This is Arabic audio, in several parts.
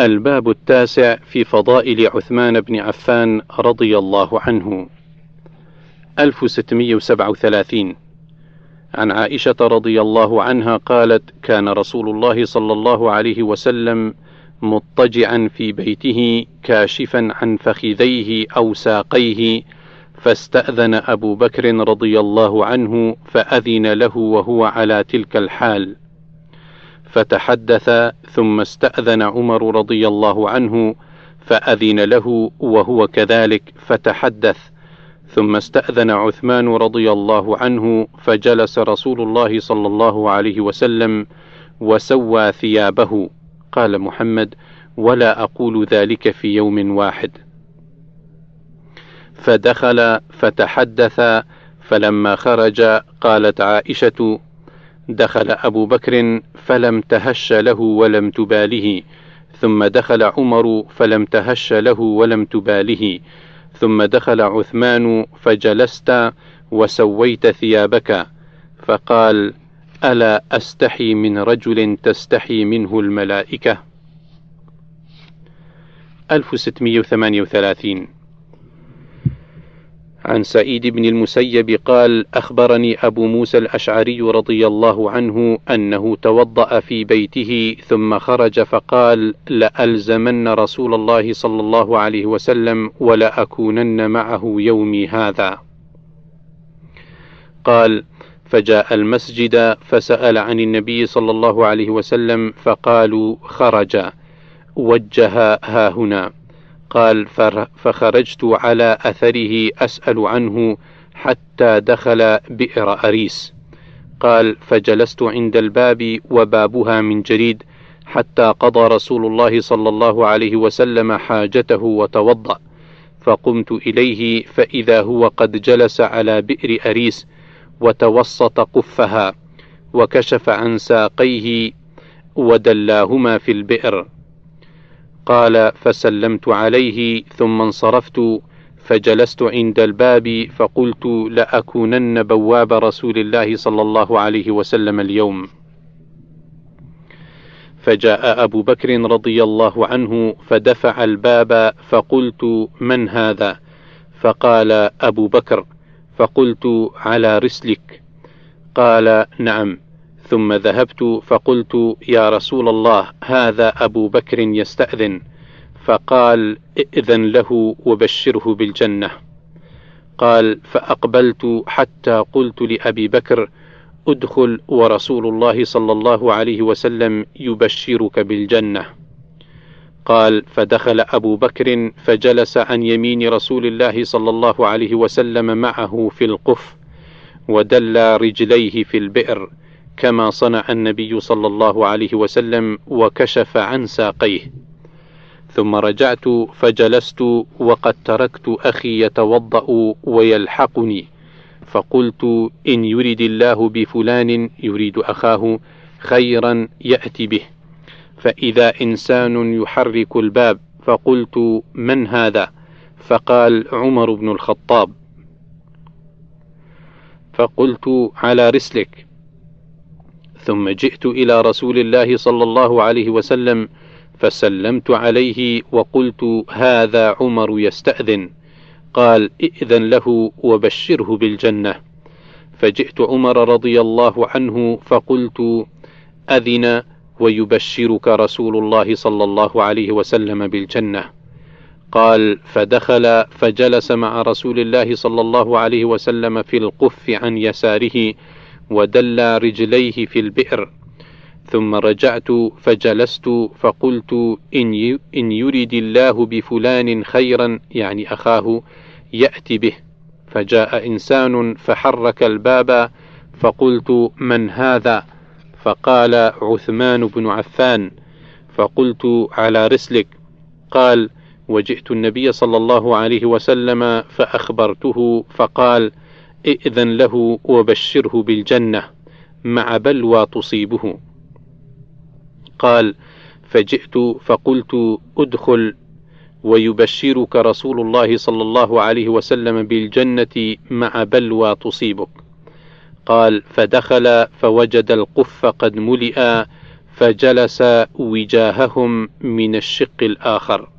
الباب التاسع في فضائل عثمان بن عفان رضي الله عنه. 1637 عن عائشة رضي الله عنها قالت: كان رسول الله صلى الله عليه وسلم مضطجعا في بيته كاشفا عن فخذيه أو ساقيه فاستأذن أبو بكر رضي الله عنه فأذن له وهو على تلك الحال. فتحدث ثم استأذن عمر رضي الله عنه فأذن له وهو كذلك فتحدث. ثم استأذن عثمان رضي الله عنه فجلس رسول الله صلى الله عليه وسلم وسوى ثيابه. قال محمد ولا أقول ذلك في يوم واحد. فدخل فتحدث فلما خرج قالت عائشة دخل أبو بكر فلم تهش له ولم تباله. ثم دخل عمر فلم تهش له ولم تباله. ثم دخل عثمان فجلست وسويت ثيابك. فقال ألا أستحي من رجل تستحي منه الملائكة؟ 1638 عن سعيد بن المسيب قال أخبرني أبو موسى الأشعري رضي الله عنه أنه توضأ في بيته ثم خرج فقال لألزمن رسول الله صلى الله عليه وسلم ولأكونن معه يومي هذا. قال فجاء المسجد فسأل عن النبي صلى الله عليه وسلم فقالوا خرج وجه ها هنا. قال فخرجت على أثره أسأل عنه حتى دخل بئر أريس. قال فجلست عند الباب وبابها من جريد حتى قضى رسول الله صلى الله عليه وسلم حاجته وتوضأ. فقمت إليه فإذا هو قد جلس على بئر أريس وتوسط قفها وكشف عن ساقيه ودلاهما في البئر. قال فسلمت عليه ثم انصرفت فجلست عند الباب فقلت لأكونن بواب رسول الله صلى الله عليه وسلم اليوم. فجاء أبو بكر رضي الله عنه فدفع الباب فقلت من هذا؟ فقال أبو بكر فقلت على رسلك. قال نعم. ثم ذهبت فقلت يا رسول الله هذا أبو بكر يستأذن. فقال ائذن له وبشره بالجنة. قال فأقبلت حتى قلت لأبي بكر ادخل ورسول الله صلى الله عليه وسلم يبشرك بالجنة. قال فدخل أبو بكر فجلس عن يمين رسول الله صلى الله عليه وسلم معه في القف ودلى رجليه في البئر. كما صنع النبي صلى الله عليه وسلم وكشف عن ساقيه. ثم رجعت فجلست وقد تركت أخي يتوضأ ويلحقني. فقلت إن يرد الله بفلان يريد أخاه خيرا يأتي به. فإذا إنسان يحرك الباب فقلت من هذا؟ فقال عمر بن الخطاب. فقلت على رسلك. ثم جئت إلى رسول الله صلى الله عليه وسلم فسلمت عليه وقلت هذا عمر يستأذن. قال ائذن له وبشره بالجنة. فجئت عمر رضي الله عنه فقلت أذن ويبشرك رسول الله صلى الله عليه وسلم بالجنة. قال فدخل فجلس مع رسول الله صلى الله عليه وسلم في القف عن يساره ودلى رجليه في البئر. ثم رجعت فجلست فقلت إن, إن يرد الله بفلان خيرا يعني أخاه يأتي به. فجاء إنسان فحرك الباب فقلت من هذا؟ فقال عثمان بن عفان. فقلت على رسلك. قال وجئت النبي صلى الله عليه وسلم فأخبرته فقال ائذن له وبشره بالجنة مع بلوى تصيبه. قال فجئت فقلت ادخل ويبشرك رسول الله صلى الله عليه وسلم بالجنة مع بلوى تصيبك. قال فدخل فوجد القف قد ملئ فجلس وجاههم من الشق الآخر.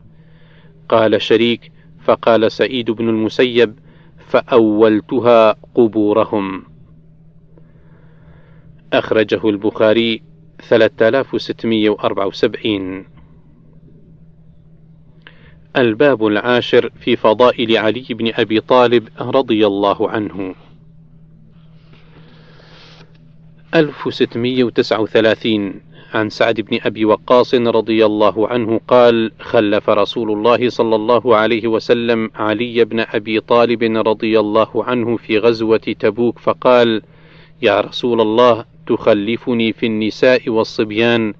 قال شريك فقال سعيد بن المسيب فأولتها قبورهم. أخرجه البخاري 3674 الباب العاشر في فضائل علي بن أبي طالب رضي الله عنه. 1639 عن سعد بن أبي وقاص رضي الله عنه قال خلف رسول الله صلى الله عليه وسلم علي بن أبي طالب رضي الله عنه في غزوة تبوك فقال يا رسول الله تخلفني في النساء والصبيان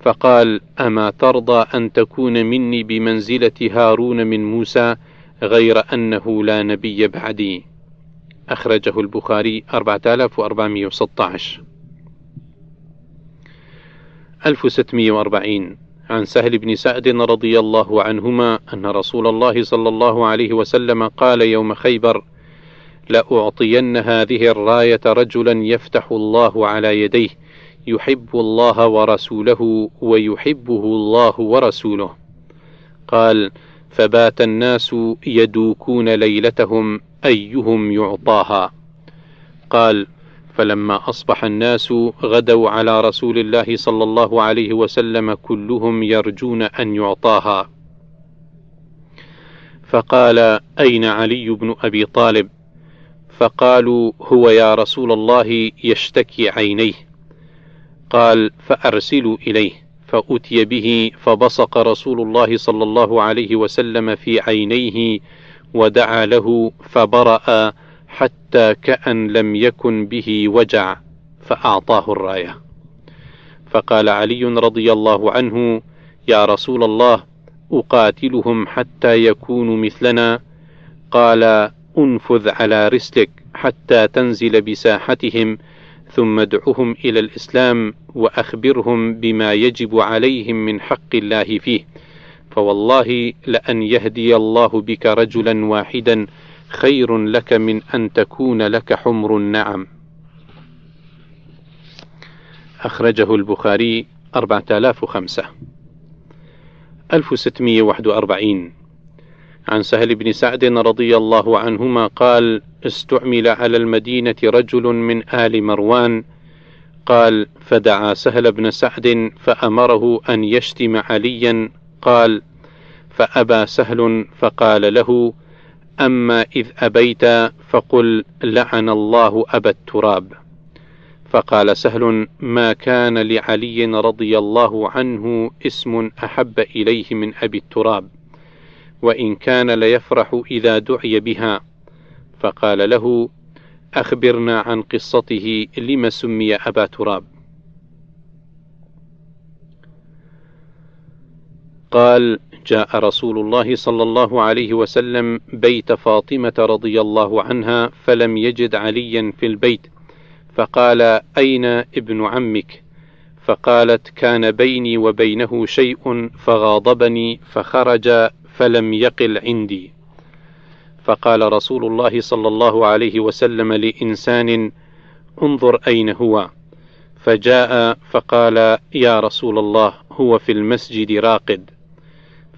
فقال أما ترضى أن تكون مني بمنزلة هارون من موسى غير أنه لا نبي بعدي أخرجه البخاري 4416 1640 عن سهل بن سعد رضي الله عنهما أن رسول الله صلى الله عليه وسلم قال يوم خيبر لأعطين هذه الراية رجلا يفتح الله على يديه يحب الله ورسوله ويحبه الله ورسوله. قال فبات الناس يدوكون ليلتهم أيهم يعطاها. قال فلما أصبح الناس غدوا على رسول الله صلى الله عليه وسلم كلهم يرجون أن يعطاها. فقال أين علي بن أبي طالب؟ فقالوا هو يا رسول الله يشتكي عينيه. قال فارسلوا إليه فأتي به فبصق رسول الله صلى الله عليه وسلم في عينيه ودعا له فبرأ حتى كأن لم يكن به وجع فأعطاه الراية. فقال علي رضي الله عنه يا رسول الله أقاتلهم حتى يكونوا مثلنا قال انفذ على رسلك حتى تنزل بساحتهم ثم ادعهم إلى الإسلام وأخبرهم بما يجب عليهم من حق الله فيه فوالله لأن يهدي الله بك رجلا واحدا خير لك من أن تكون لك حمر النعم. أخرجه البخاري 4005 1641 عن سهل بن سعد رضي الله عنهما قال استعمل على المدينة رجل من آل مروان. قال فدعا سهل بن سعد فأمره أن يشتم عليا. قال فأبى سهل فقال له أما إذ أبيت فقل لعن الله أبا التراب. فقال سهل ما كان لعلي رضي الله عنه اسم أحب إليه من أبي التراب وإن كان ليفرح إذا دعي بها. فقال له أخبرنا عن قصته لم سمي أبا تراب؟ قال جاء رسول الله صلى الله عليه وسلم بيت فاطمة رضي الله عنها فلم يجد عليا في البيت فقال أين ابن عمك؟ فقالت كان بيني وبينه شيء فغاضبني فخرج فلم يقل عندي. فقال رسول الله صلى الله عليه وسلم لإنسان انظر أين هو. فجاء فقال يا رسول الله هو في المسجد راقد.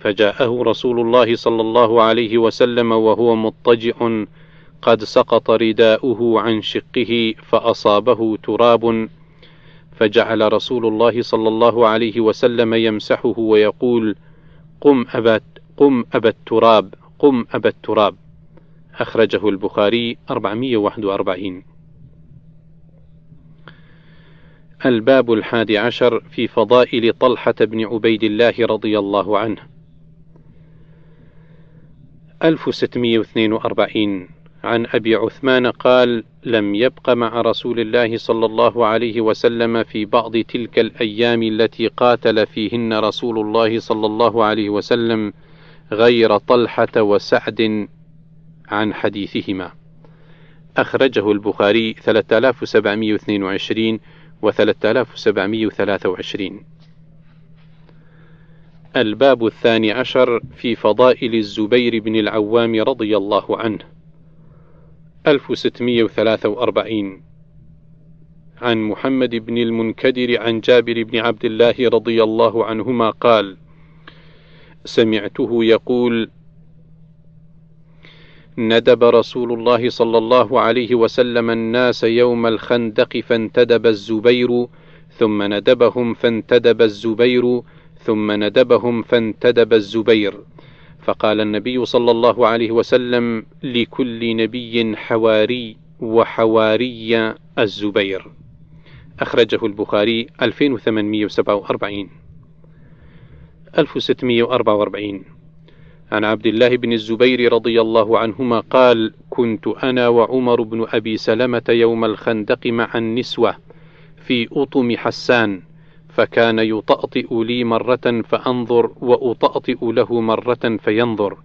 فجاءه رسول الله صلى الله عليه وسلم وهو مضطجع قد سقط رداؤه عن شقه فأصابه تراب فجعل رسول الله صلى الله عليه وسلم يمسحه ويقول قم ابا قم أبا التراب قم أبا التراب أخرجه البخاري 441 الباب الحادي عشر في فضائل طلحة بن عبيد الله رضي الله عنه. 1642 عن أبي عثمان قال لم يبق مع رسول الله صلى الله عليه وسلم في بعض تلك الأيام التي قاتل فيهن رسول الله صلى الله عليه وسلم غير طلحة وسعد عن حديثهما. أخرجه البخاري 3722 و 3723 الباب الثاني عشر في فضائل الزبير بن العوام رضي الله عنه. 1643 عن محمد بن المنكدر عن جابر بن عبد الله رضي الله عنهما قال سمعته يقول ندب رسول الله صلى الله عليه وسلم الناس يوم الخندق فانتدب الزبير ثم ندبهم فانتدب الزبير ثم ندبهم فانتدب الزبير. فقال النبي صلى الله عليه وسلم لكل نبي حواري وحواري الزبير. أخرجه البخاري 2847 1644 عن عبد الله بن الزبير رضي الله عنهما قال كنت أنا وعمر بن أبي سلمة يوم الخندق مع النسوة في أطم حسان فكان يطأطئ لي مرة فأنظر وأطأطئ له مرة فينظر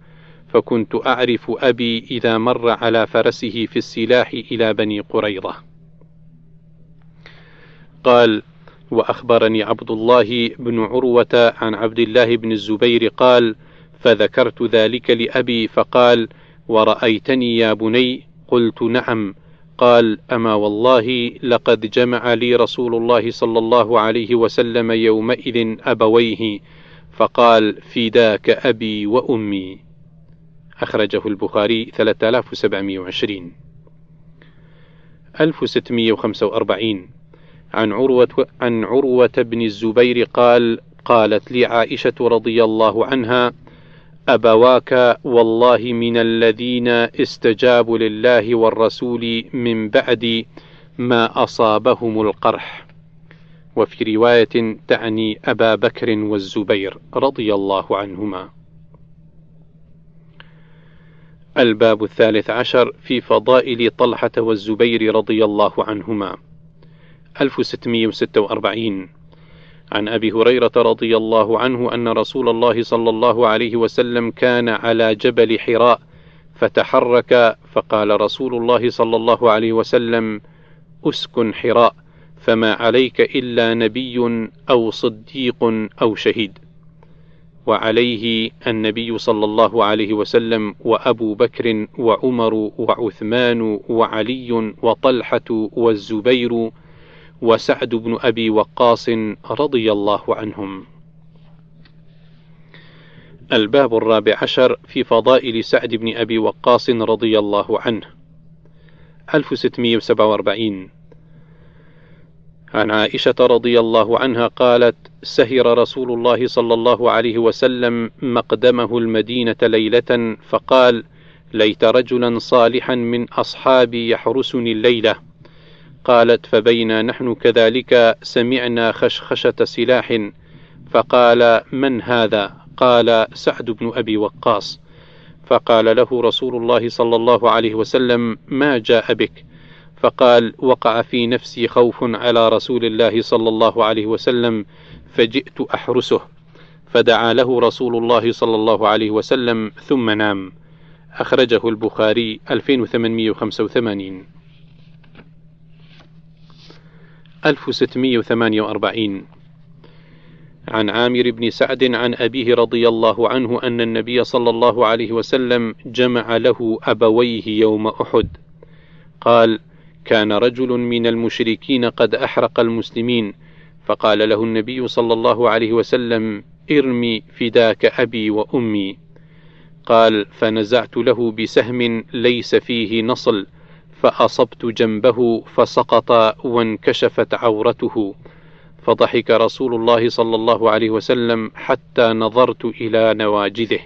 فكنت أعرف أبي إذا مر على فرسه في السلاح إلى بني قريظة. قال وأخبرني عبد الله بن عروة عن عبد الله بن الزبير قال فذكرت ذلك لأبي فقال ورأيتني يا بني؟ قلت نعم. قال أما والله لقد جمع لي رسول الله صلى الله عليه وسلم يومئذ أبويه فقال فداك أبي وأمي. أخرجه البخاري 3720 1645 عن عروة عن عروة بن الزبير قال قالت لي عائشة رضي الله عنها أبواك والله من الذين استجابوا لله والرسول من بعد ما أصابهم القرح. وفي رواية تعني أبا بكر والزبير رضي الله عنهما. الباب الثالث عشر في فضائل طلحة والزبير رضي الله عنهما. 1646 عن أبي هريرة رضي الله عنه أن رسول الله صلى الله عليه وسلم كان على جبل حراء فتحرك فقال رسول الله صلى الله عليه وسلم أسكن حراء فما عليك إلا نبي أو صديق أو شهيد. وعليه النبي صلى الله عليه وسلم وأبو بكر وعمر وعثمان وعلي وطلحة والزبير وسعد بن أبي وقاص رضي الله عنهم. الباب الرابع عشر في فضائل سعد بن أبي وقاص رضي الله عنه. 1647 عن عائشة رضي الله عنها قالت: سهر رسول الله صلى الله عليه وسلم مقدمه المدينة ليلة فقال: ليت رجلا صالحا من أصحابي يحرسني الليلة قالت فبينا نحن كذلك سمعنا خشخشة سلاح. فقال من هذا؟ قال سعد بن أبي وقاص. فقال له رسول الله صلى الله عليه وسلم ما جاء بك؟ فقال وقع في نفسي خوف على رسول الله صلى الله عليه وسلم فجئت أحرسه. فدعا له رسول الله صلى الله عليه وسلم ثم نام. أخرجه البخاري 2885 1648 عن عامر بن سعد عن أبيه رضي الله عنه أن النبي صلى الله عليه وسلم جمع له أبويه يوم أحد. قال كان رجل من المشركين قد أحرق المسلمين. فقال له النبي صلى الله عليه وسلم ارمي فداك أبي وأمي. قال فنزعت له بسهم ليس فيه نصل. فأصبت جنبه فسقط وانكشفت عورته. فضحك رسول الله صلى الله عليه وسلم حتى نظرت إلى نواجذه.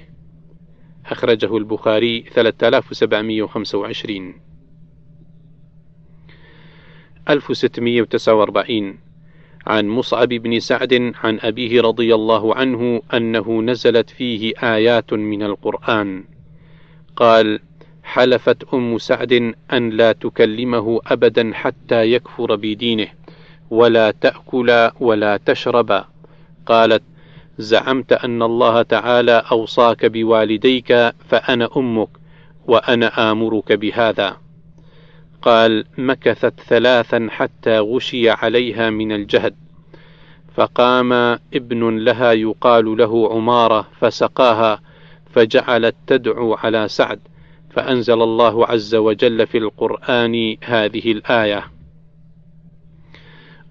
أخرجه البخاري 3725 1649 عن مصعب بن سعد عن أبيه رضي الله عنه أنه نزلت فيه آيات من القرآن. قال حلفت أم سعد أن لا تكلمه أبدا حتى يكفر بدينه ولا تأكل ولا تشرب. قالت زعمت أن الله تعالى أوصاك بوالديك فأنا أمك وأنا آمرك بهذا. قال مكثت ثلاثا حتى غشي عليها من الجهد. فقام ابن لها يقال له عمارة فسقاها فجعلت تدعو على سعد. فأنزل الله عز وجل في القرآن هذه الآية: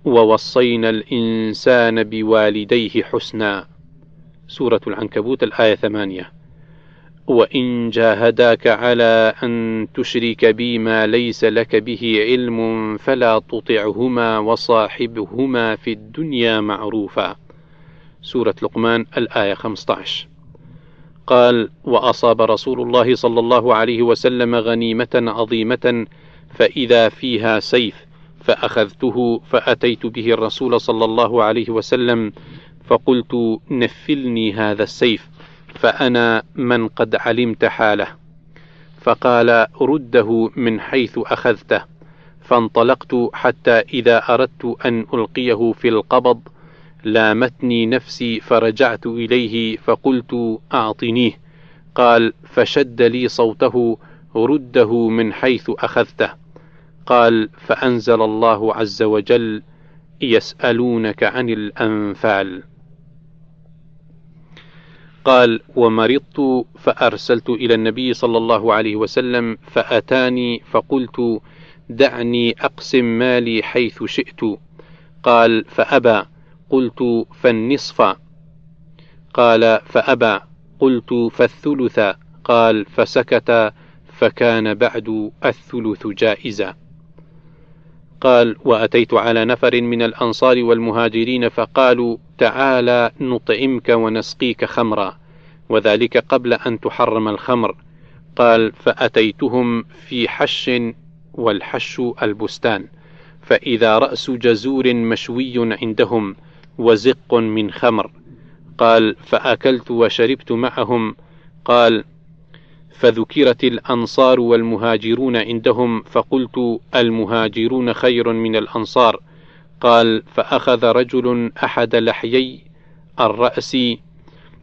ووصينا الإنسان بوالديه حسنا. سورة العنكبوت الآية ثمانية. وإن جاهداك على أن تشرك بي ما ليس لك به علم فلا تطعهما وصاحبهما في الدنيا معروفا. سورة لقمان الآية 15 قال وأصاب رسول الله صلى الله عليه وسلم غنيمة عظيمة فإذا فيها سيف فأخذته فأتيت به الرسول صلى الله عليه وسلم فقلت نفلني هذا السيف فأنا من قد علمت حاله. فقال رده من حيث أخذته فانطلقت حتى إذا أردت أن ألقيه في القبض لامتني نفسي فرجعت إليه فقلت أعطنيه. قال فشد لي صوته رده من حيث أخذته. قال فأنزل الله عز وجل يسألونك عن الأنفال. قال ومرضت فأرسلت إلى النبي صلى الله عليه وسلم فأتاني فقلت دعني أقسم مالي حيث شئت. قال فأبى قلت فالنصف. قال فأبى. قلت فالثلث. قال فسكت. فكان بعد الثلث جائزا. قال وأتيت على نفر من الأنصار والمهاجرين فقالوا تعالى نطعمك ونسقيك خمرا وذلك قبل أن تحرم الخمر. قال فأتيتهم في حش والحش البستان. فإذا رأس جزور مشوي عندهم وزق من خمر. قال فأكلت وشربت معهم. قال فذكرت الأنصار والمهاجرون عندهم فقلت المهاجرون خير من الأنصار. قال فأخذ رجل أحد لحيي الرأس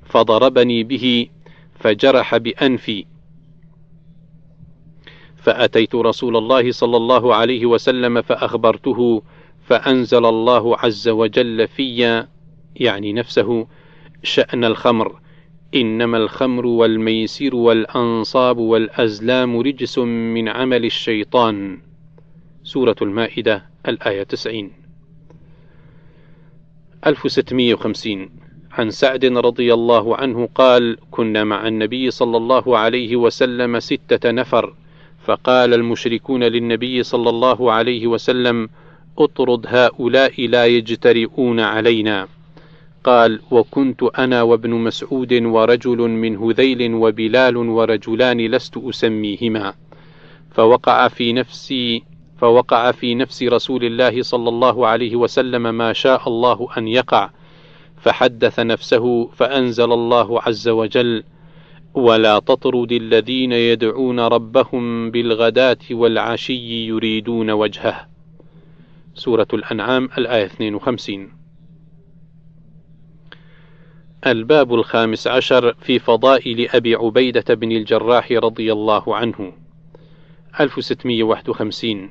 فضربني به فجرح بأنفي. فأتيت رسول الله صلى الله عليه وسلم فأخبرته فأنزل الله عز وجل في يعني نفسه شأن الخمر. إنما الخمر والميسر والأنصاب والأزلام رجس من عمل الشيطان. سورة المائدة الآية 90 1650 عن سعد رضي الله عنه قال كنا مع النبي صلى الله عليه وسلم ستة نفر فقال المشركون للنبي صلى الله عليه وسلم اطرد هؤلاء لا يجترئون علينا. قال وكنت أنا وابن مسعود ورجل من هذيل وبلال ورجلان لست أسميهما. فوقع في نفسي فوقع في نفس رسول الله صلى الله عليه وسلم ما شاء الله أن يقع. فحدث نفسه فأنزل الله عز وجل ولا تطرد الذين يدعون ربهم بالغداة والعشي يريدون وجهه. سورة الأنعام الآية 52 الباب الخامس عشر في فضائل أبي عبيدة بن الجراح رضي الله عنه. 1651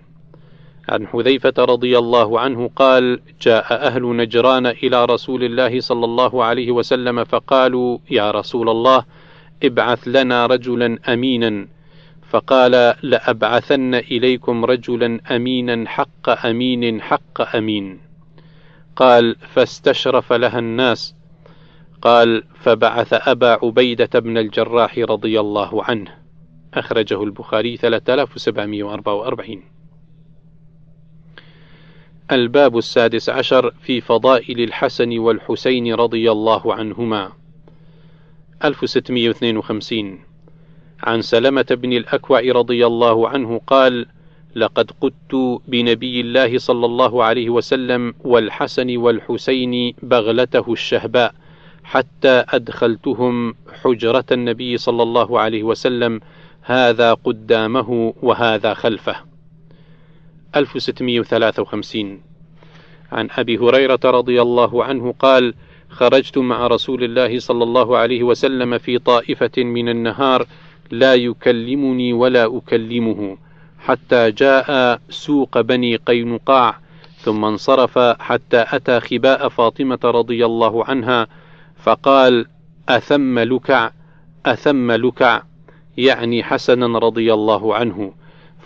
عن حذيفة رضي الله عنه قال: جاء أهل نجران إلى رسول الله صلى الله عليه وسلم فقالوا: يا رسول الله ابعث لنا رجلا أمينا، فقال: لأبعثن إليكم رجلا أمينا حق أمين حق أمين. قال: فاستشرف لها الناس، قال: فبعث أبا عبيدة بن الجراح رضي الله عنه. أخرجه البخاري 3744 الباب السادس عشر في فضائل الحسن والحسين رضي الله عنهما 1652 عن سلمة بن الأكوع رضي الله عنه قال: لقد قدت بنبي الله صلى الله عليه وسلم والحسن والحسين بغلته الشهباء حتى أدخلتهم حجرة النبي صلى الله عليه وسلم هذا قدامه وهذا خلفه. 1653 عن أبي هريرة رضي الله عنه قال خرجت مع رسول الله صلى الله عليه وسلم في طائفة من النهار لا يكلمني ولا أكلمه حتى جاء سوق بني قينقاع ثم انصرف حتى أتى خباء فاطمة رضي الله عنها فقال أثم لكع أثم لكع يعني حسنا رضي الله عنه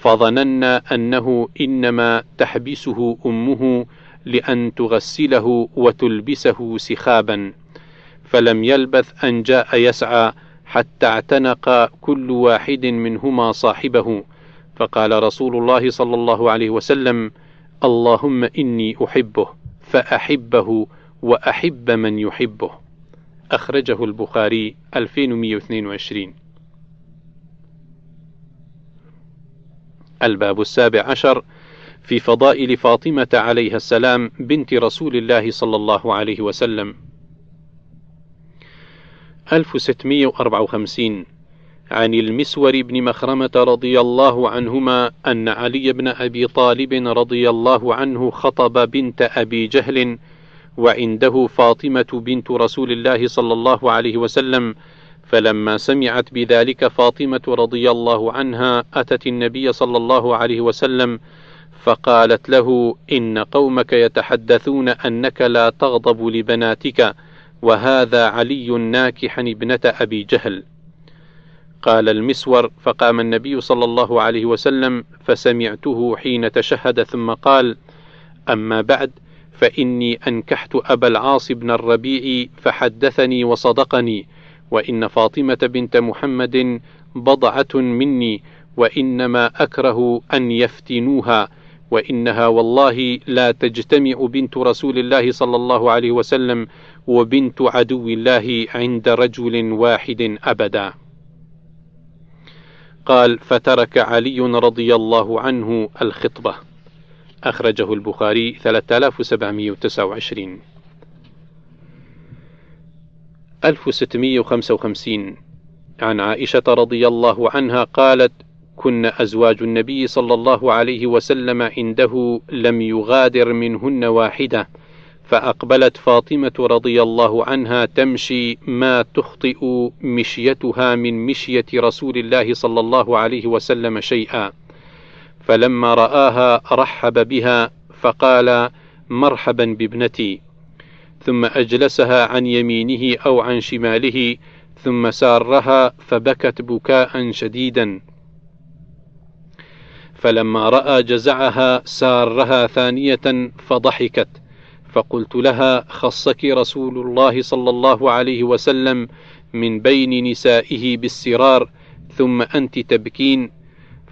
فظننا أنه إنما تحبسه أمه لأن تغسله وتلبسه سخابا فلم يلبث أن جاء يسعى حتى اعتنق كل واحد منهما صاحبه. فقال رسول الله صلى الله عليه وسلم اللهم إني أحبه فأحبه وأحب من يحبه. أخرجه البخاري 2122 الباب السابع عشر. في فضائل فاطمة عليها السلام بنت رسول الله صلى الله عليه وسلم. 1654 عن المسور بن مخرمة رضي الله عنهما أن علي بن أبي طالب رضي الله عنه خطب بنت أبي جهل وعنده فاطمة بنت رسول الله صلى الله عليه وسلم فلما سمعت بذلك فاطمة رضي الله عنها أتت النبي صلى الله عليه وسلم فقالت له إن قومك يتحدثون أنك لا تغضب لبناتك. وهذا علي ناكحا ابنة أبي جهل. قال المسور فقام النبي صلى الله عليه وسلم فسمعته حين تشهد ثم قال أما بعد فإني أنكحت أبا العاص بن الربيع فحدثني وصدقني وإن فاطمة بنت محمد بضعة مني وإنما أكره أن يفتنوها وإنها والله لا تجتمع بنت رسول الله صلى الله عليه وسلم وبنت عدو الله عند رجل واحد أبدا. قال فترك علي رضي الله عنه الخطبة أخرجه البخاري 3729 1655 عن عائشة رضي الله عنها قالت: كن أزواج النبي صلى الله عليه وسلم عنده لم يغادر منهن واحدة، فأقبلت فاطمة رضي الله عنها تمشي ما تخطئ مشيتها من مشية رسول الله صلى الله عليه وسلم شيئا، فلما رآها رحب بها فقال: مرحبا بابنتي. ثم أجلسها عن يمينه أو عن شماله ثم سارها فبكت بكاء شديدا فلما رأى جزعها سارها ثانية فضحكت فقلت لها خصك رسول الله صلى الله عليه وسلم من بين نسائه بالسرار ثم أنت تبكين.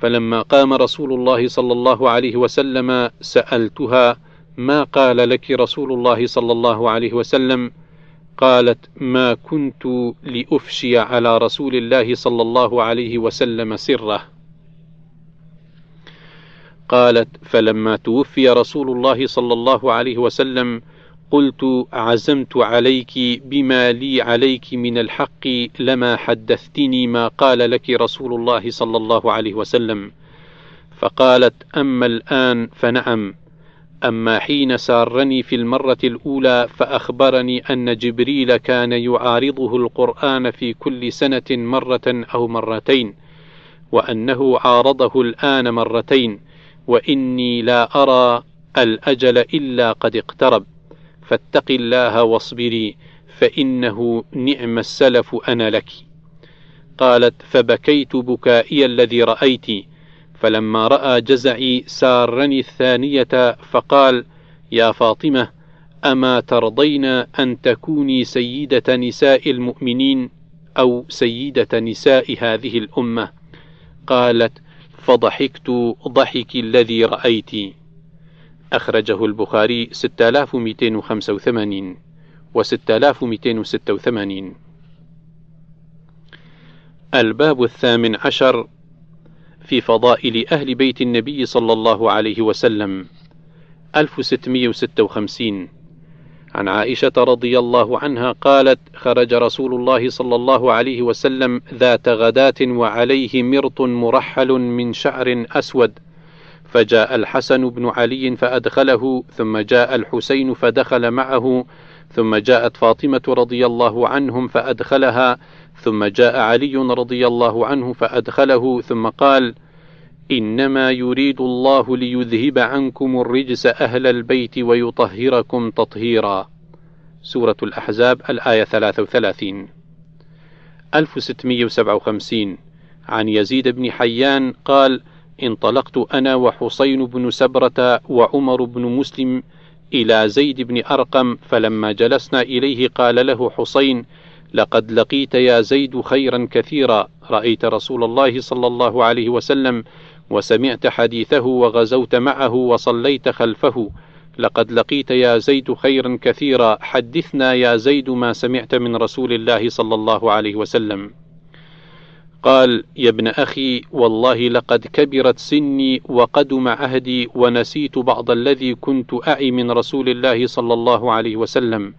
فلما قام رسول الله صلى الله عليه وسلم سألتها ما قال لك رسول الله صلى الله عليه وسلم؟ قالت ما كنت لأفشي على رسول الله صلى الله عليه وسلم سره. قالت فلما توفي رسول الله صلى الله عليه وسلم قلت عزمت عليك بما لي عليك من الحق لما حدثتني ما قال لك رسول الله صلى الله عليه وسلم. فقالت أما الآن فنعم أما حين سارني في المرة الأولى فأخبرني أن جبريل كان يعارضه القرآن في كل سنة مرة أو مرتين، وأنه عارضه الآن مرتين، وإني لا أرى الأجل إلا قد اقترب، فاتق الله واصبري، فإنه نعم السلف أنا لك. قالت: فبكيت بكائي الذي رأيت، فلما رأى جزعي سارني الثانية فقال: يا فاطمة أما ترضين أن تكوني سيدة نساء المؤمنين أو سيدة نساء هذه الأمة؟ قالت: فضحكت ضحك الذي رأيت. أخرجه البخاري 6285 و 6286 الباب الثامن عشر في فضائل أهل بيت النبي صلى الله عليه وسلم 1656 عن عائشة رضي الله عنها قالت: خرج رسول الله صلى الله عليه وسلم ذات غداة وعليه مرط مرحل من شعر أسود، فجاء الحسن بن علي فأدخله، ثم جاء الحسين فدخل معه، ثم جاءت فاطمة رضي الله عنهم فأدخلها، ثم جاء علي رضي الله عنه فأدخله ثم قال: إنما يريد الله ليذهب عنكم الرجس أهل البيت ويطهركم تطهيرا. سورة الأحزاب الآية 33 1657 عن يزيد بن حيان قال: انطلقت أنا وحسين بن سبرة وعمر بن مسلم إلى زيد بن أرقم فلما جلسنا إليه قال له حسين لقد لقيت يا زيد خيرا كثيرا رأيت رسول الله صلى الله عليه وسلم وسمعت حديثه وغزوت معه وصليت خلفه. لقد لقيت يا زيد خيرا كثيرا. حدثنا يا زيد ما سمعت من رسول الله صلى الله عليه وسلم. قال يا ابن أخي والله لقد كبرت سني وقدم عهدي ونسيت بعض الذي كنت أعي من رسول الله صلى الله عليه وسلم.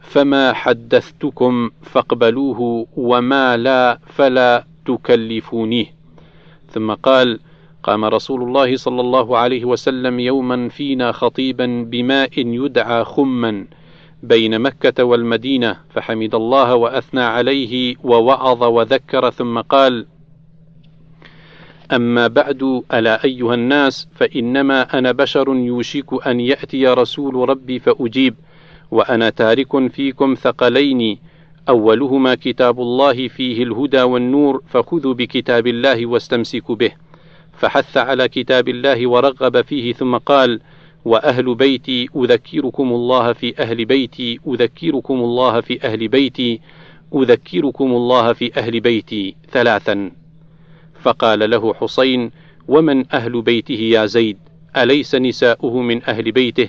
فما حدثتكم فاقبلوه وما لا فلا تكلفونيه. ثم قال قام رسول الله صلى الله عليه وسلم يوما فينا خطيبا بماء يدعى خما بين مكة والمدينة فحمد الله وأثنى عليه ووعظ وذكر ثم قال: أما بعد ألا أيها الناس فإنما أنا بشر يوشك أن يأتي رسول ربي فأجيب وأنا تارك فيكم ثقلين أولهما كتاب الله فيه الهدى والنور فخذوا بكتاب الله واستمسكوا به. فحث على كتاب الله ورغب فيه ثم قال: وأهل بيتي أذكركم الله في أهل بيتي أذكركم الله في أهل بيتي أذكركم الله في أهل بيتي ثلاثا. فقال له حسين ومن أهل بيته يا زيد؟ أليس نساؤه من أهل بيته؟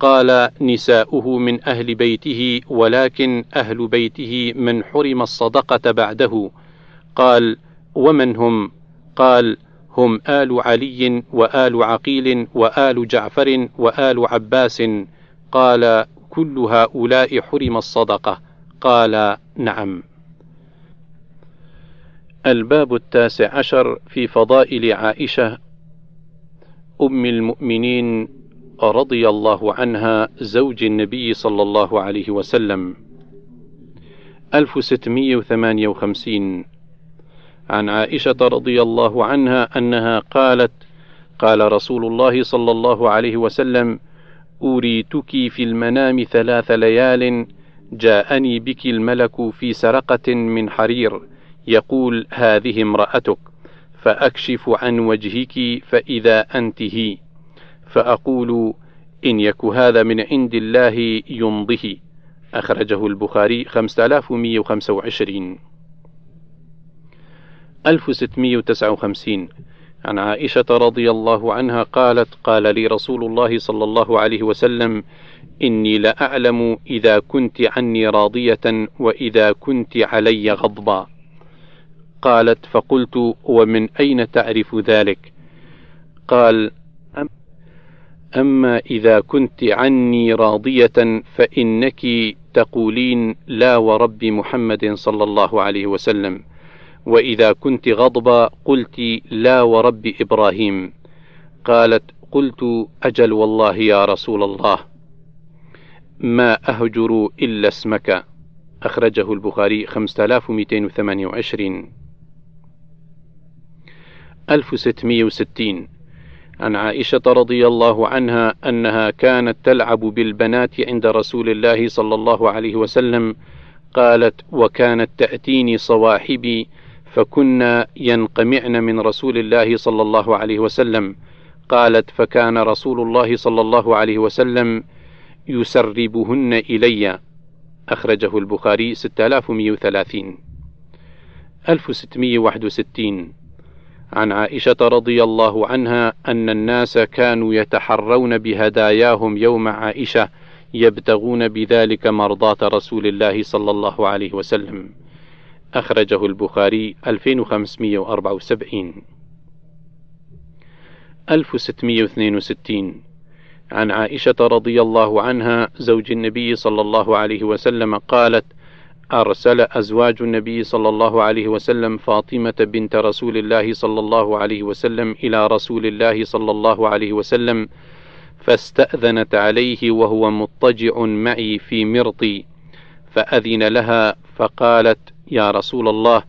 قال نساؤه من أهل بيته ولكن أهل بيته من حرم الصدقة بعده. قال ومن هم؟ قال هم آل علي وآل عقيل وآل جعفر وآل عباس. قال كل هؤلاء حرم الصدقة. قال نعم. الباب التاسع عشر في فضائل عائشة أم المؤمنين رضي الله عنها زوج النبي صلى الله عليه وسلم. 1658 عن عائشة رضي الله عنها أنها قالت: قال رسول الله صلى الله عليه وسلم: أريتك في المنام ثلاث ليال جاءني بك الملك في سرقة من حرير يقول هذه امرأتك فأكشف عن وجهك فإذا أنت هي فأقول إن يك هذا من عند الله يمضه أخرجه البخاري 5125 1659 عن عائشة رضي الله عنها قالت قال لي رسول الله صلى الله عليه وسلم إني لأعلم إذا كنت عني راضية وإذا كنت علي غضبا. قالت فقلت ومن أين تعرف ذلك؟ قال أما إذا كنت عني راضية فإنك تقولين لا ورب محمد صلى الله عليه وسلم. وإذا كنت غضبا قلت لا ورب إبراهيم. قالت قلت أجل والله يا رسول الله. ما أهجر إلا اسمك. أخرجه البخاري 5228 1660 عن عائشة رضي الله عنها أنها كانت تلعب بالبنات عند رسول الله صلى الله عليه وسلم. قالت وكانت تأتيني صواحبي فكنا ينقمعن من رسول الله صلى الله عليه وسلم. قالت فكان رسول الله صلى الله عليه وسلم يسربهن إلي. أخرجه البخاري 6130 1661 عن عائشة رضي الله عنها أن الناس كانوا يتحرون بهداياهم يوم عائشة يبتغون بذلك مرضاة رسول الله صلى الله عليه وسلم. أخرجه البخاري 2574 1662 عن عائشة رضي الله عنها زوج النبي صلى الله عليه وسلم قالت: أرسل أزواج النبي صلى الله عليه وسلم فاطمة بنت رسول الله صلى الله عليه وسلم إلى رسول الله صلى الله عليه وسلم فاستأذنت عليه وهو مضطجع معي في مرطي. فأذن لها فقالت: يا رسول الله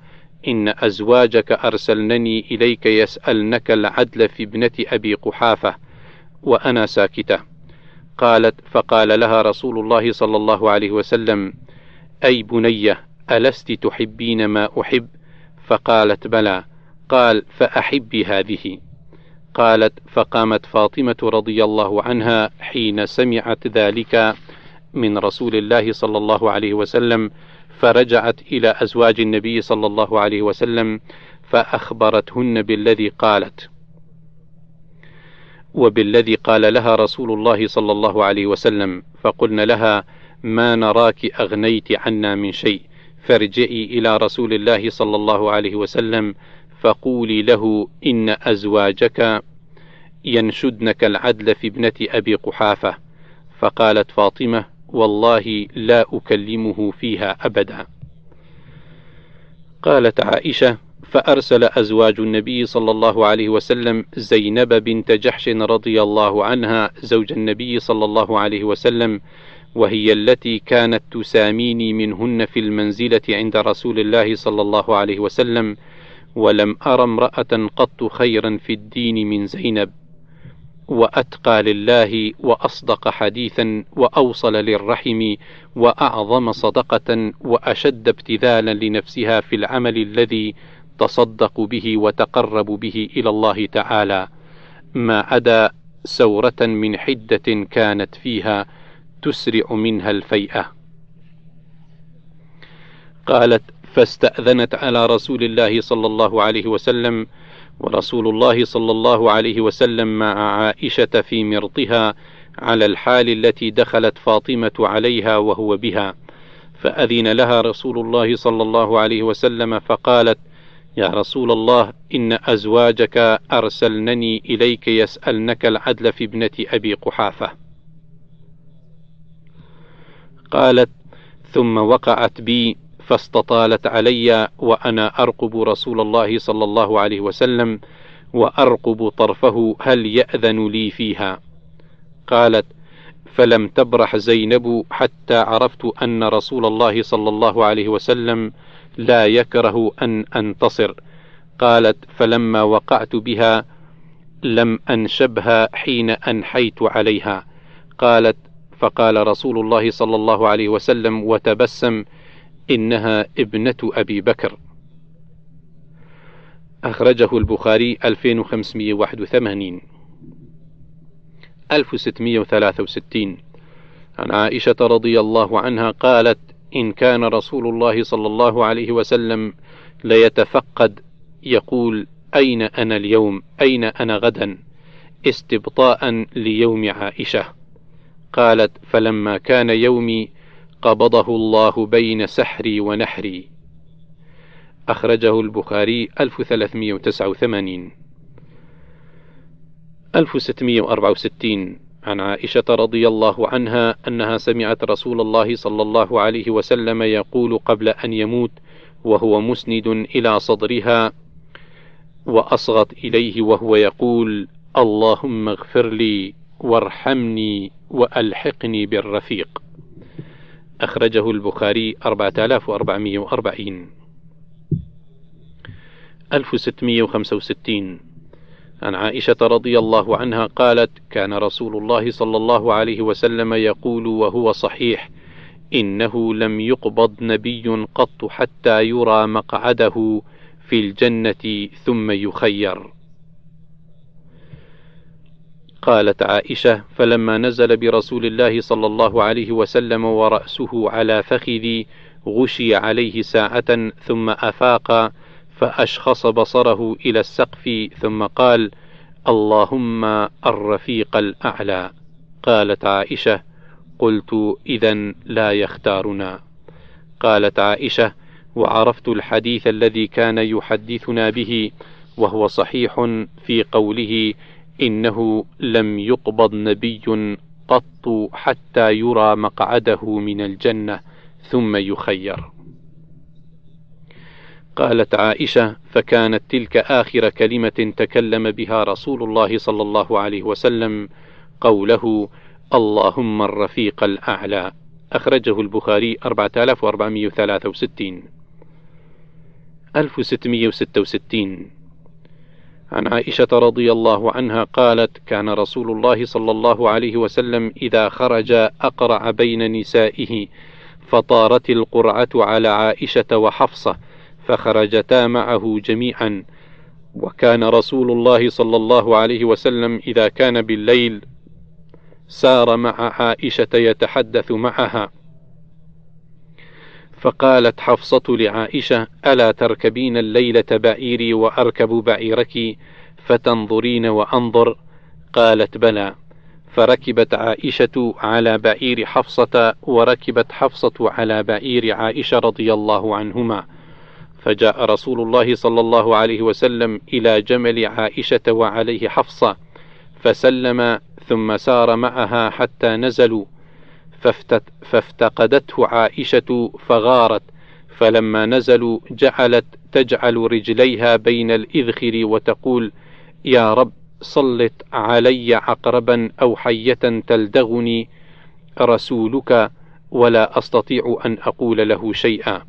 إن أزواجك أرسلنني إليك يسألنك العدل في ابنة أبي قحافة وأنا ساكتة. قالت فقال لها رسول الله صلى الله عليه وسلم أي بنية ألست تحبين ما أحب؟ فقالت بلى. قال فأحبي هذه. قالت فقامت فاطمة رضي الله عنها حين سمعت ذلك من رسول الله صلى الله عليه وسلم فرجعت إلى أزواج النبي صلى الله عليه وسلم فأخبرتهن بالذي قالت. وبالذي قال لها رسول الله صلى الله عليه وسلم فقلن لها ما نراك أغنيت عنا من شيء فارجعي إلى رسول الله صلى الله عليه وسلم فقولي له إن أزواجك ينشدنك العدل في ابنة أبي قحافة فقالت فاطمة والله لا أكلمه فيها أبدا. قالت عائشة فأرسل أزواج النبي صلى الله عليه وسلم زينب بنت جحش رضي الله عنها زوج النبي صلى الله عليه وسلم وهي التي كانت تساميني منهن في المنزلة عند رسول الله صلى الله عليه وسلم ولم أر امرأة قط خيرا في الدين من زينب. وأتقى لله وأصدق حديثا وأوصل للرحم وأعظم صدقة وأشد ابتذالا لنفسها في العمل الذي تصدق به وتقرب به إلى الله تعالى. ما عدا سورة من حدة كانت فيها تسرع منها الفيئة. قالت فاستأذنت على رسول الله صلى الله عليه وسلم ورسول الله صلى الله عليه وسلم مع عائشة في مرطها على الحال التي دخلت فاطمة عليها وهو بها. فأذن لها رسول الله صلى الله عليه وسلم فقالت يا رسول الله إن أزواجك أرسلنني إليك يسألنك العدل في ابنة أبي قحافة. قالت ثم وقعت بي فاستطالت علي وأنا أرقب رسول الله صلى الله عليه وسلم وأرقب طرفه هل يأذن لي فيها؟ قالت فلم تبرح زينب حتى عرفت أن رسول الله صلى الله عليه وسلم لا يكره أن أنتصر. قالت فلما وقعت بها لم أنشبها حين أنحيت عليها. قالت فقال رسول الله صلى الله عليه وسلم وتبسم إنها ابنة أبي بكر. أخرجه البخاري 2581 1663 عن عائشة رضي الله عنها قالت إن كان رسول الله صلى الله عليه وسلم ليتفقد يقول أين أنا اليوم؟ أين أنا غدا؟ استبطاء ليوم عائشة. قالت فلما كان يومي قبضه الله بين سحري ونحري. أخرجه البخاري 1389 1664 عن عائشة رضي الله عنها أنها سمعت رسول الله صلى الله عليه وسلم يقول قبل أن يموت وهو مسند إلى صدرها وأصغت إليه وهو يقول: اللهم اغفر لي وارحمني وألحقني بالرفيق. أخرجه البخاري 4440 1665 عن عائشة رضي الله عنها قالت: كان رسول الله صلى الله عليه وسلم يقول وهو صحيح: إنه لم يقبض نبي قط حتى يرى مقعده في الجنة ثم يخير. قالت عائشة: فلما نزل برسول الله صلى الله عليه وسلم ورأسه على فخذي غشي عليه ساعة ثم أفاق فأشخص بصره إلى السقف ثم قال: اللهم الرفيق الأعلى. قالت عائشة: قلت إذا لا يختارنا. قالت عائشة: وعرفت الحديث الذي كان يحدثنا به وهو صحيح في قوله إنه لم يقبض نبي قط حتى يرى مقعده من الجنة ثم يخير. قالت عائشة: فكانت تلك آخر كلمة تكلم بها رسول الله صلى الله عليه وسلم قوله: اللهم الرفيق الأعلى. أخرجه البخاري 4463 1666 عن عائشة رضي الله عنها قالت: كان رسول الله صلى الله عليه وسلم إذا خرج أقرع بين نسائه، فطارت القرعة على عائشة وحفصة، فخرجتا معه جميعا، وكان رسول الله صلى الله عليه وسلم إذا كان بالليل سار مع عائشة يتحدث معها. فقالت حفصة لعائشة ألا تركبين الليلة بعيري وأركب بعيرك؟ فتنظرين وأنظر. قالت بلى. فركبت عائشة على بعير حفصة وركبت حفصة على بعير عائشة رضي الله عنهما. فجاء رسول الله صلى الله عليه وسلم إلى جمل عائشة وعليه حفصة فسلم ثم سار معها حتى نزلوا. فافتقدته عائشة فغارت فلما نزلوا جعلت تجعل رجليها بين الإذخر وتقول يا رب سلط علي عقربا أو حية تلدغني رسولك ولا أستطيع أن أقول له شيئا.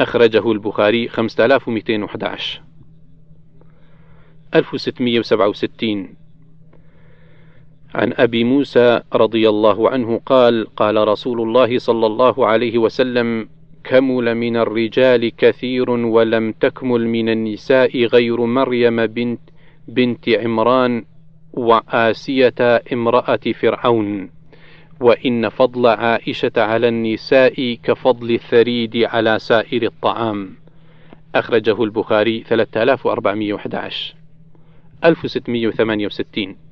أخرجه البخاري 5211 1667 عن أبي موسى رضي الله عنه قال قال رسول الله صلى الله عليه وسلم كمل من الرجال كثير ولم تكمل من النساء غير مريم بنت بنت عمران وآسية امرأة فرعون. وإن فضل عائشة على النساء كفضل الثريد على سائر الطعام. أخرجه البخاري 3411 1668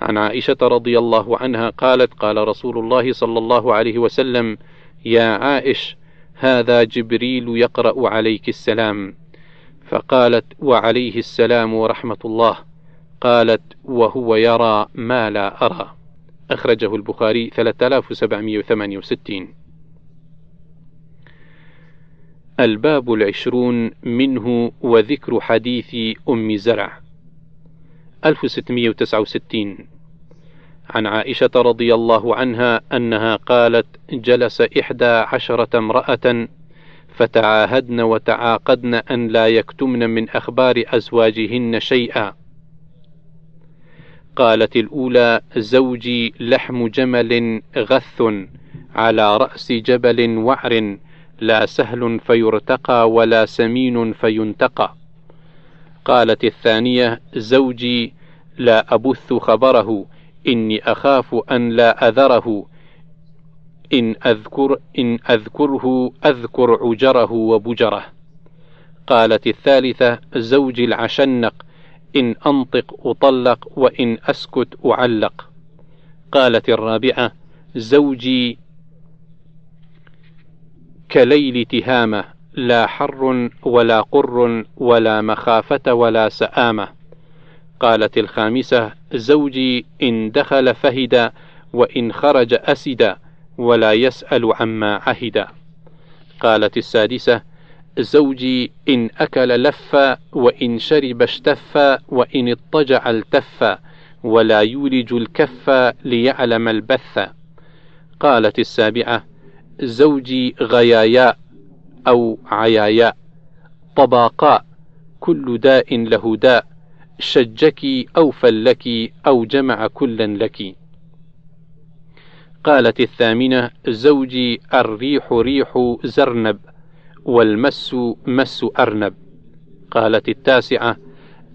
عن عائشة رضي الله عنها قالت قال رسول الله صلى الله عليه وسلم يا عائش هذا جبريل يقرأ عليك السلام. فقالت وعليه السلام ورحمة الله. قالت وهو يرى ما لا أرى. أخرجه البخاري 3768 الباب العشرون منه وذكر حديث أم زرع. 1669 عن عائشة رضي الله عنها أنها قالت: جلس إحدى عشرة امرأة فتعاهدن وتعاقدن أن لا يكتمن من أخبار أزواجهن شيئا. قالت الأولى: زوجي لحم جمل غث على رأس جبل وعر لا سهل فيرتقى ولا سمين فينتقى. قالت الثانية: زوجي لا أبث خبره إني أخاف أن لا أذره إن أذكر إن أذكره أذكر عجره وبجره. قالت الثالثة: زوجي العشنق إن أنطق أطلق وإن أسكت أعلق. قالت الرابعة: زوجي كليل تهامة لا حر ولا قر ولا مخافة ولا سآمة. قالت الخامسة: زوجي إن دخل فهد وإن خرج أسد ولا يسأل عما عهد. قالت السادسة: زوجي إن أكل لف وإن شرب اشتف وإن اضطجع التف ولا يولج الكف ليعلم البث. قالت السابعة: زوجي غياياء أو عياياء طباقاء كل داء له داء. شجك أو فلك أو جمع كلا لك. قالت الثامنة زوجي الريح ريح زرنب والمس مس أرنب. قالت التاسعة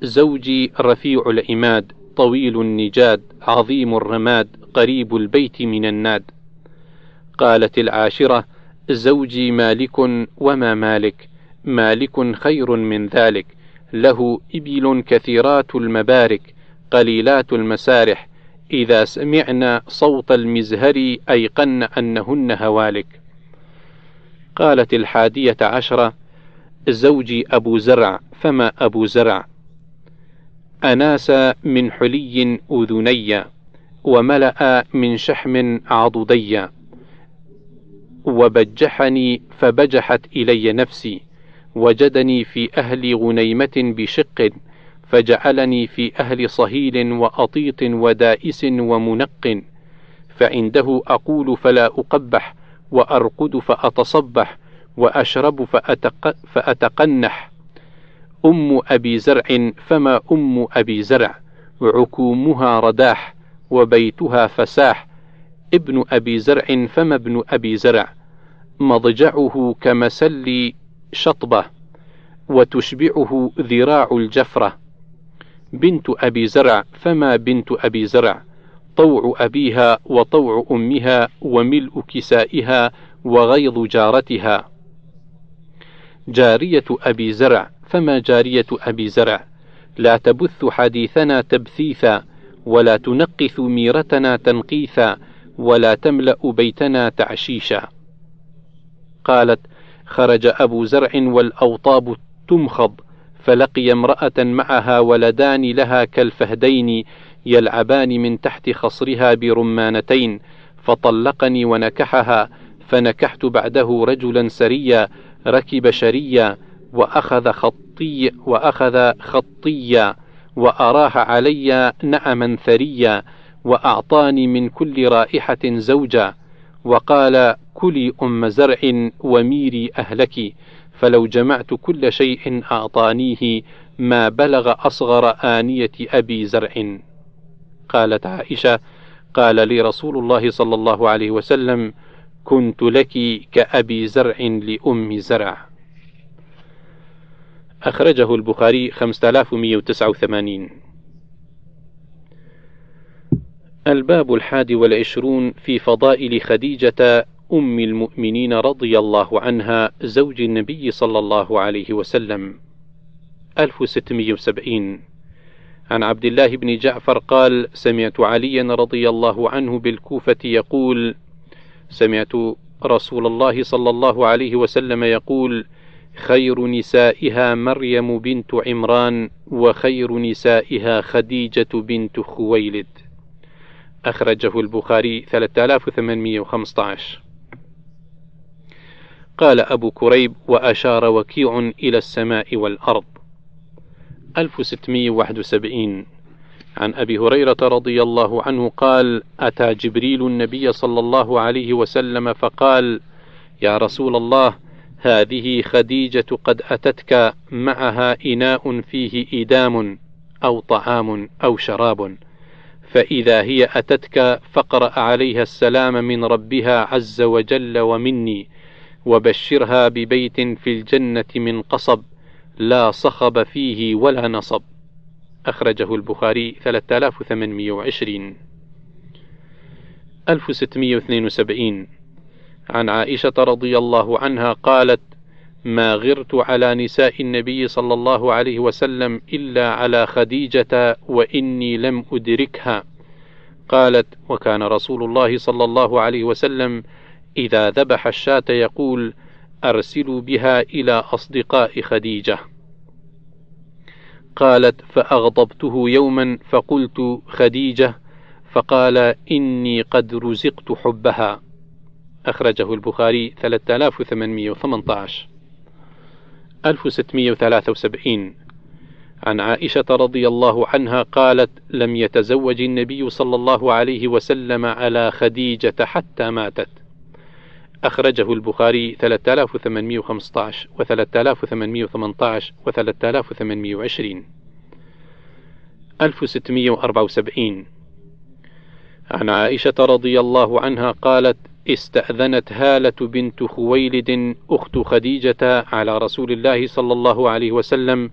زوجي رفيع العماد طويل النجاد عظيم الرماد قريب البيت من الناد. قالت العاشرة زوجي مالك وما مالك مالك خير من ذلك له إبل كثيرات المبارك قليلات المسارح إذا سمعن صوت المزهر أيقن أنهن هوالك. قالت الحادية عشرة زوجي أبو زرع فما أبو زرع؟ أناس من حلي أذني وملأ من شحم عضدي وبجحني فبجحت إلي نفسي وجدني في أهل غنيمة بشق فجعلني في أهل صهيل وأطيط ودائس ومنق فعنده أقول فلا أقبح وأرقد فأتصبح وأشرب فأتق فأتقنح. أم أبي زرع فما أم أبي زرع؟ عكومها رداح وبيتها فساح ابن أبي زرع فما ابن أبي زرع؟ مضجعه كمسل شطبة وتشبعه ذراع الجفرة. بنت أبي زرع فما بنت أبي زرع؟ طوع أبيها وطوع أمها وملء كسائها وغيظ جارتها. جارية أبي زرع فما جارية أبي زرع؟ لا تبث حديثنا تبثيثا ولا تنقث ميرتنا تنقيثا ولا تملأ بيتنا تعشيشا. قالت خرج أبو زرع والأوطاب تمخض فلقي امرأة معها ولدان لها كالفهدين يلعبان من تحت خصرها برمانتين فطلقني ونكحها فنكحت بعده رجلا سريا ركب شريا وأخذ خطي وأخذ خطيا وأراح علي نعما ثريا وأعطاني من كل رائحة زوجا وقال كلي أم زرع وميري أهلك فلو جمعت كل شيء أعطانيه ما بلغ أصغر آنية أبي زرع. قالت عائشة قال لي رسول الله صلى الله عليه وسلم كنت لك كأبي زرع لأم زرع. أخرجه البخاري 5189 الباب الحادي والعشرون في فضائل خديجة أم المؤمنين رضي الله عنها زوج النبي صلى الله عليه وسلم. 1670 عن عبد الله بن جعفر قال سمعت عليا رضي الله عنه بالكوفة يقول سمعت رسول الله صلى الله عليه وسلم يقول خير نسائها مريم بنت عمران وخير نسائها خديجة بنت خويلد. أخرجه البخاري 3815 قال أبو كريب وأشار وكيع إلى السماء والأرض. 1671 عن أبي هريرة رضي الله عنه قال أتى جبريل النبي صلى الله عليه وسلم فقال يا رسول الله هذه خديجة قد أتتك معها إناء فيه إدام أو طعام أو شراب. فإذا هي أتتك فاقرأ عليها السلام من ربها عز وجل ومني وبشرها ببيت في الجنة من قصب لا صخب فيه ولا نصب. أخرجه البخاري 3820 1672 عن عائشة رضي الله عنها قالت: ما غرت على نساء النبي صلى الله عليه وسلم إلا على خديجة وإني لم أدركها. قالت: وكان رسول الله صلى الله عليه وسلم إذا ذبح الشاة يقول: أرسلوا بها إلى أصدقاء خديجة. قالت: فأغضبته يوما فقلت خديجة، فقال: إني قد رزقت حبها. أخرجه البخاري 3818 1673 عن عائشة رضي الله عنها قالت: لم يتزوج النبي صلى الله عليه وسلم على خديجة حتى ماتت. أخرجه البخاري 3815 و 3818 و 3820 1674 عن عائشة رضي الله عنها قالت: استأذنت هالة بنت خويلد أخت خديجة على رسول الله صلى الله عليه وسلم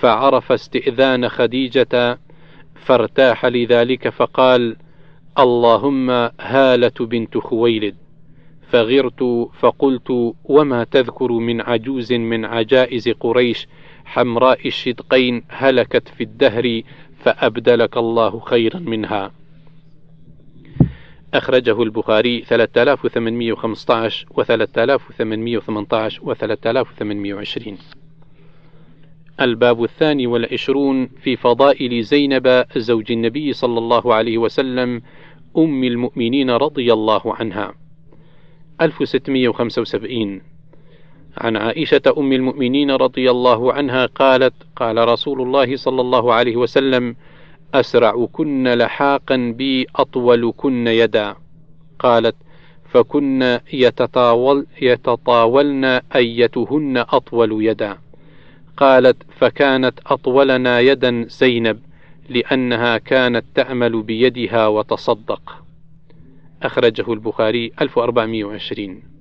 فعرف استئذان خديجة فارتاح لذلك فقال: اللهم هالة بنت خويلد فغرت فقلت وما تذكر من عجوز من عجائز قريش حمراء الشدقين هلكت في الدهر فأبدلك الله خيرا منها أخرجه البخاري 3815 و 3818 و 3820 الباب الثاني والعشرون في فضائل زينب زوج النبي صلى الله عليه وسلم أم المؤمنين رضي الله عنها. 1675 عن عائشة أم المؤمنين رضي الله عنها قالت قال رسول الله صلى الله عليه وسلم أسرعكن لحاقا بي أطولكن يدا. قالت فكن يتطاول يتطاولن أيتهن أطول يدا. قالت فكانت أطولنا يدا زينب لأنها كانت تعمل بيدها وتصدق. أخرجه البخاري 1420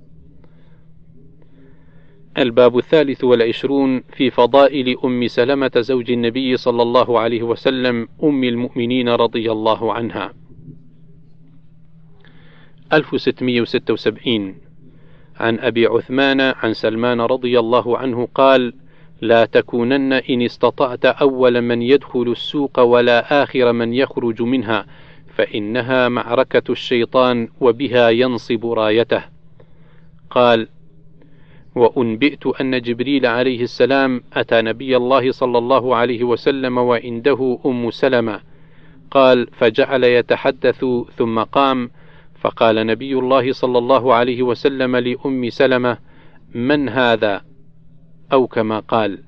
الباب الثالث والعشرون في فضائل أم سلمة زوج النبي صلى الله عليه وسلم أم المؤمنين رضي الله عنها. 1676 عن أبي عثمان عن سلمان رضي الله عنه قال لا تكونن إن استطعت أول من يدخل السوق ولا آخر من يخرج منها فإنها معركة الشيطان وبها ينصب رايته. قال وأنبئت أن جبريل عليه السلام أتى نبي الله صلى الله عليه وسلم وعنده أم سلمة. قال فجعل يتحدث ثم قام. فقال نبي الله صلى الله عليه وسلم لأم سلمة من هذا؟ أو كما قال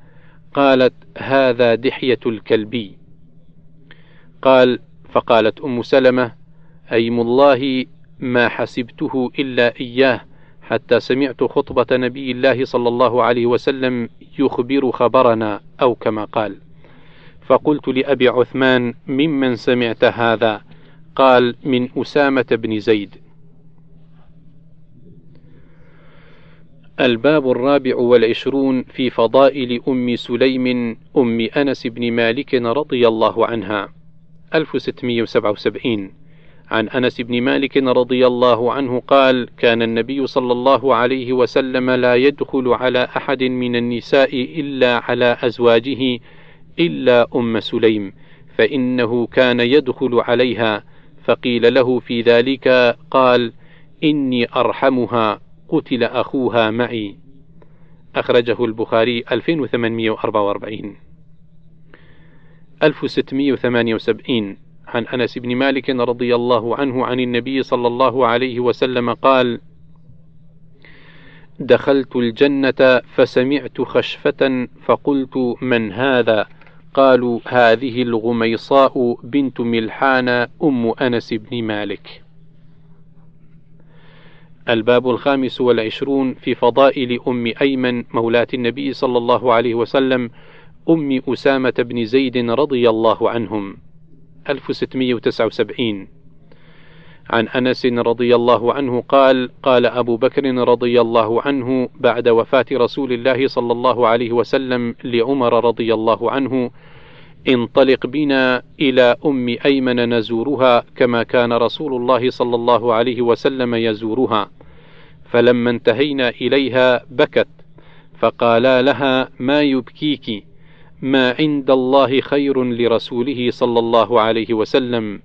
قالت هذا دحية الكلبي قال فقالت أم سلمة أيم الله ما حسبته إلا إياه. حتى سمعت خطبة نبي الله صلى الله عليه وسلم يخبر خبرنا أو كما قال. فقلت لأبي عثمان ممن سمعت هذا؟ قال من أسامة بن زيد. الباب الرابع والعشرون في فضائل أم سليم أم أنس بن مالك رضي الله عنها. 1677 عن أنس بن مالك رضي الله عنه قال كان النبي صلى الله عليه وسلم لا يدخل على أحد من النساء إلا على أزواجه إلا أم سليم فإنه كان يدخل عليها. فقيل له في ذلك قال إني أرحمها قتل أخوها معي. أخرجه البخاري 2844 1678 عن أنس بن مالك رضي الله عنه عن النبي صلى الله عليه وسلم قال دخلت الجنة فسمعت خشفة فقلت من هذا؟ قالوا هذه الغميصاء بنت ملحان أم أنس بن مالك. الباب الخامس والعشرون في فضائل أم أيمن مولاة النبي صلى الله عليه وسلم أم أسامة بن زيد رضي الله عنهم. 1679 عن أنس رضي الله عنه قال قال أبو بكر رضي الله عنه بعد وفاة رسول الله صلى الله عليه وسلم لعمر رضي الله عنه انطلق بنا إلى أم أيمن نزورها كما كان رسول الله صلى الله عليه وسلم يزورها. فلما انتهينا إليها بكت فقالا لها ما يبكيك؟ ما عند الله خير لرسوله صلى الله عليه وسلم.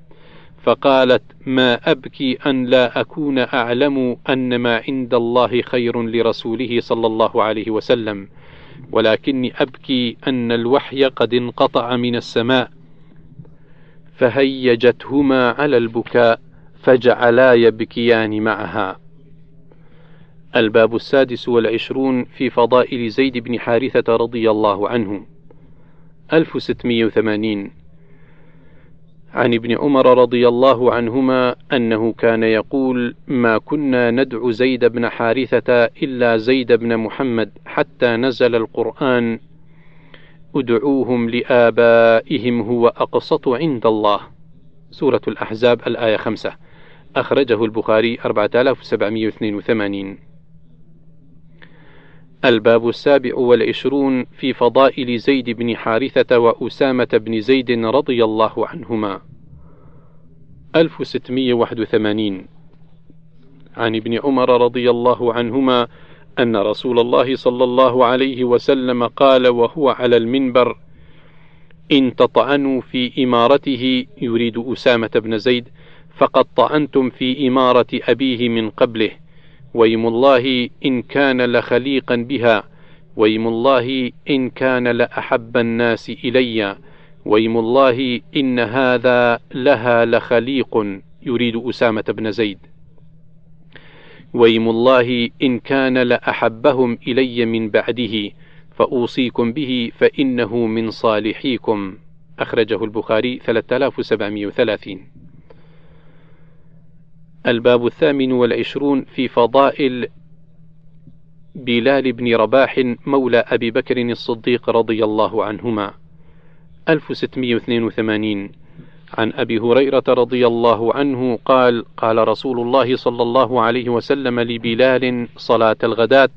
فقالت ما أبكي أن لا أكون أعلم أن ما عند الله خير لرسوله صلى الله عليه وسلم. ولكني أبكي أن الوحي قد انقطع من السماء. فهيجتهما على البكاء فجعلا يبكيان معها. الباب السادس والعشرون في فضائل زيد بن حارثة رضي الله عنه. 1680 عن ابن عمر رضي الله عنهما أنه كان يقول ما كنا ندعو زيد بن حارثة إلا زيد بن محمد حتى نزل القرآن. أدعوهم لآبائهم هو أقسط عند الله. سورة الأحزاب الآية خمسة. أخرجه البخاري 4782 الباب السابع والعشرون في فضائل زيد بن حارثة وأسامة بن زيد رضي الله عنهما. 1681 عن ابن عمر رضي الله عنهما أن رسول الله صلى الله عليه وسلم قال وهو على المنبر إن تطعنوا في إمارته يريد أسامة بن زيد فقد طعنتم في إمارة أبيه من قبله ويم الله إن كان لخليقا بها ويم الله إن كان لأحب الناس إلي ويم الله إن هذا لها لخليق يريد أسامة بن زيد. ويم الله إن كان لأحبهم إلي من بعده فأوصيكم به فإنه من صالحيكم. أخرجه البخاري 3730 الباب الثامن والعشرون في فضائل بلال بن رباح مولى أبي بكر الصديق رضي الله عنهما. 1682 عن أبي هريرة رضي الله عنه قال قال رسول الله صلى الله عليه وسلم لبلال صلاة الغداة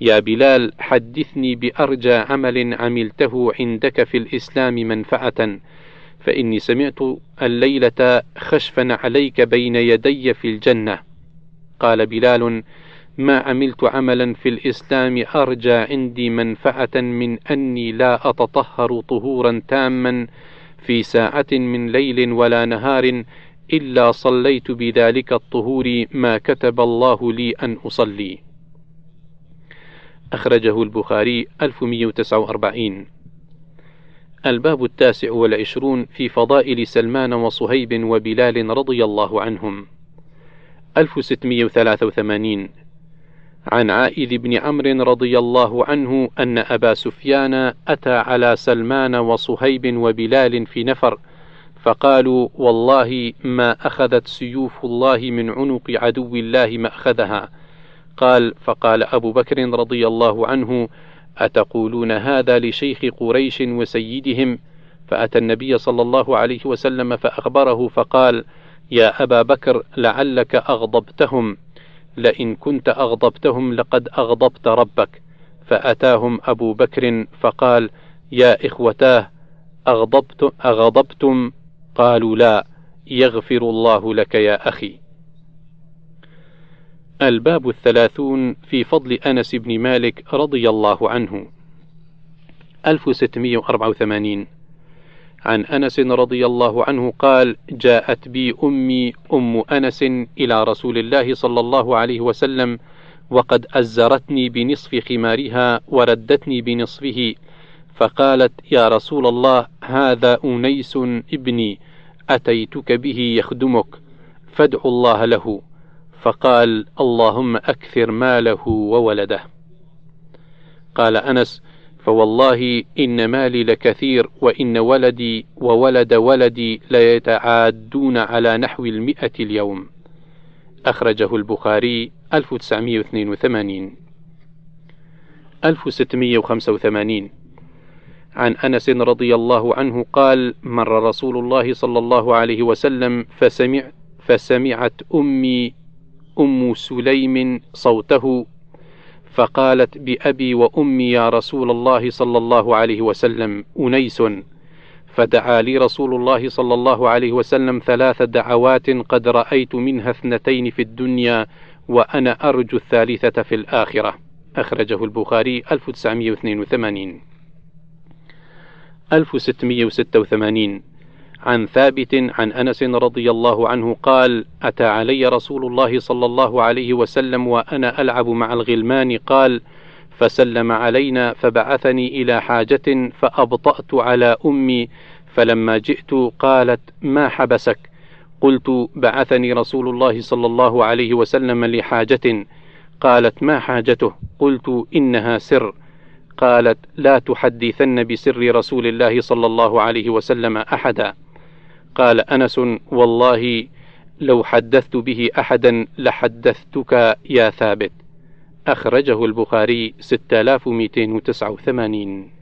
يا بلال حدثني بأرجى عمل عملته عندك في الإسلام منفعة فإني سمعت الليلة خشفا عليك بين يدي في الجنة قال بلال ما عملت عملا في الإسلام أرجى عندي منفعة من أني لا أتطهر طهورا تاما في ساعة من ليل ولا نهار إلا صليت بذلك الطهور ما كتب الله لي أن أصلي. أخرجه البخاري 1149 الباب التاسع والعشرون في فضائل سلمان وصهيب وبلال رضي الله عنهم. 1683 عن عائذ بن عمرو رضي الله عنه أن أبا سفيان أتى على سلمان وصهيب وبلال في نفر فقالوا والله ما أخذت سيوف الله من عنق عدو الله ما أخذها. قال فقال أبو بكر رضي الله عنه أتقولون هذا لشيخ قريش وسيدهم؟ فأتى النبي صلى الله عليه وسلم فأخبره فقال يا أبا بكر لعلك أغضبتهم. لئن كنت أغضبتهم لقد أغضبت ربك. فأتاهم أبو بكر فقال يا إخوتاه أغضبت أغضبتم؟ قالوا لا يغفر الله لك يا أخي. الباب الثلاثون في فضل أنس بن مالك رضي الله عنه. 1684 عن أنس رضي الله عنه قال جاءت بي أمي أم أنس إلى رسول الله صلى الله عليه وسلم وقد أزرتني بنصف خمارها وردتني بنصفه فقالت يا رسول الله هذا أنيس ابني أتيتك به يخدمك فادع الله له. فقال اللهم أكثر ماله وولده. قال أنس فوالله إن مالي لكثير وإن ولدي وولد ولدي ليتعادون على نحو المئة اليوم. أخرجه البخاري 1982 1685 عن أنس رضي الله عنه قال مر رسول الله صلى الله عليه وسلم فسمع فسمعت أمي أم سليم صوته فقالت بأبي وأمي يا رسول الله صلى الله عليه وسلم أنيس. فدعا لي رسول الله صلى الله عليه وسلم ثلاث دعوات قد رأيت منها اثنتين في الدنيا وأنا أرجو الثالثة في الآخرة. أخرجه البخاري 1982 1686 عن ثابت عن أنس رضي الله عنه قال أتى علي رسول الله صلى الله عليه وسلم وأنا ألعب مع الغلمان قال فسلم علينا فبعثني إلى حاجة فأبطأت على أمي فلما جئت قالت ما حبسك؟ قلت بعثني رسول الله صلى الله عليه وسلم لحاجة قالت ما حاجته؟ قلت إنها سر قالت لا تحدثن بسر رسول الله صلى الله عليه وسلم أحدا قال أنس والله لو حدثت به أحدا لحدثتك يا ثابت. أخرجه البخاري 6289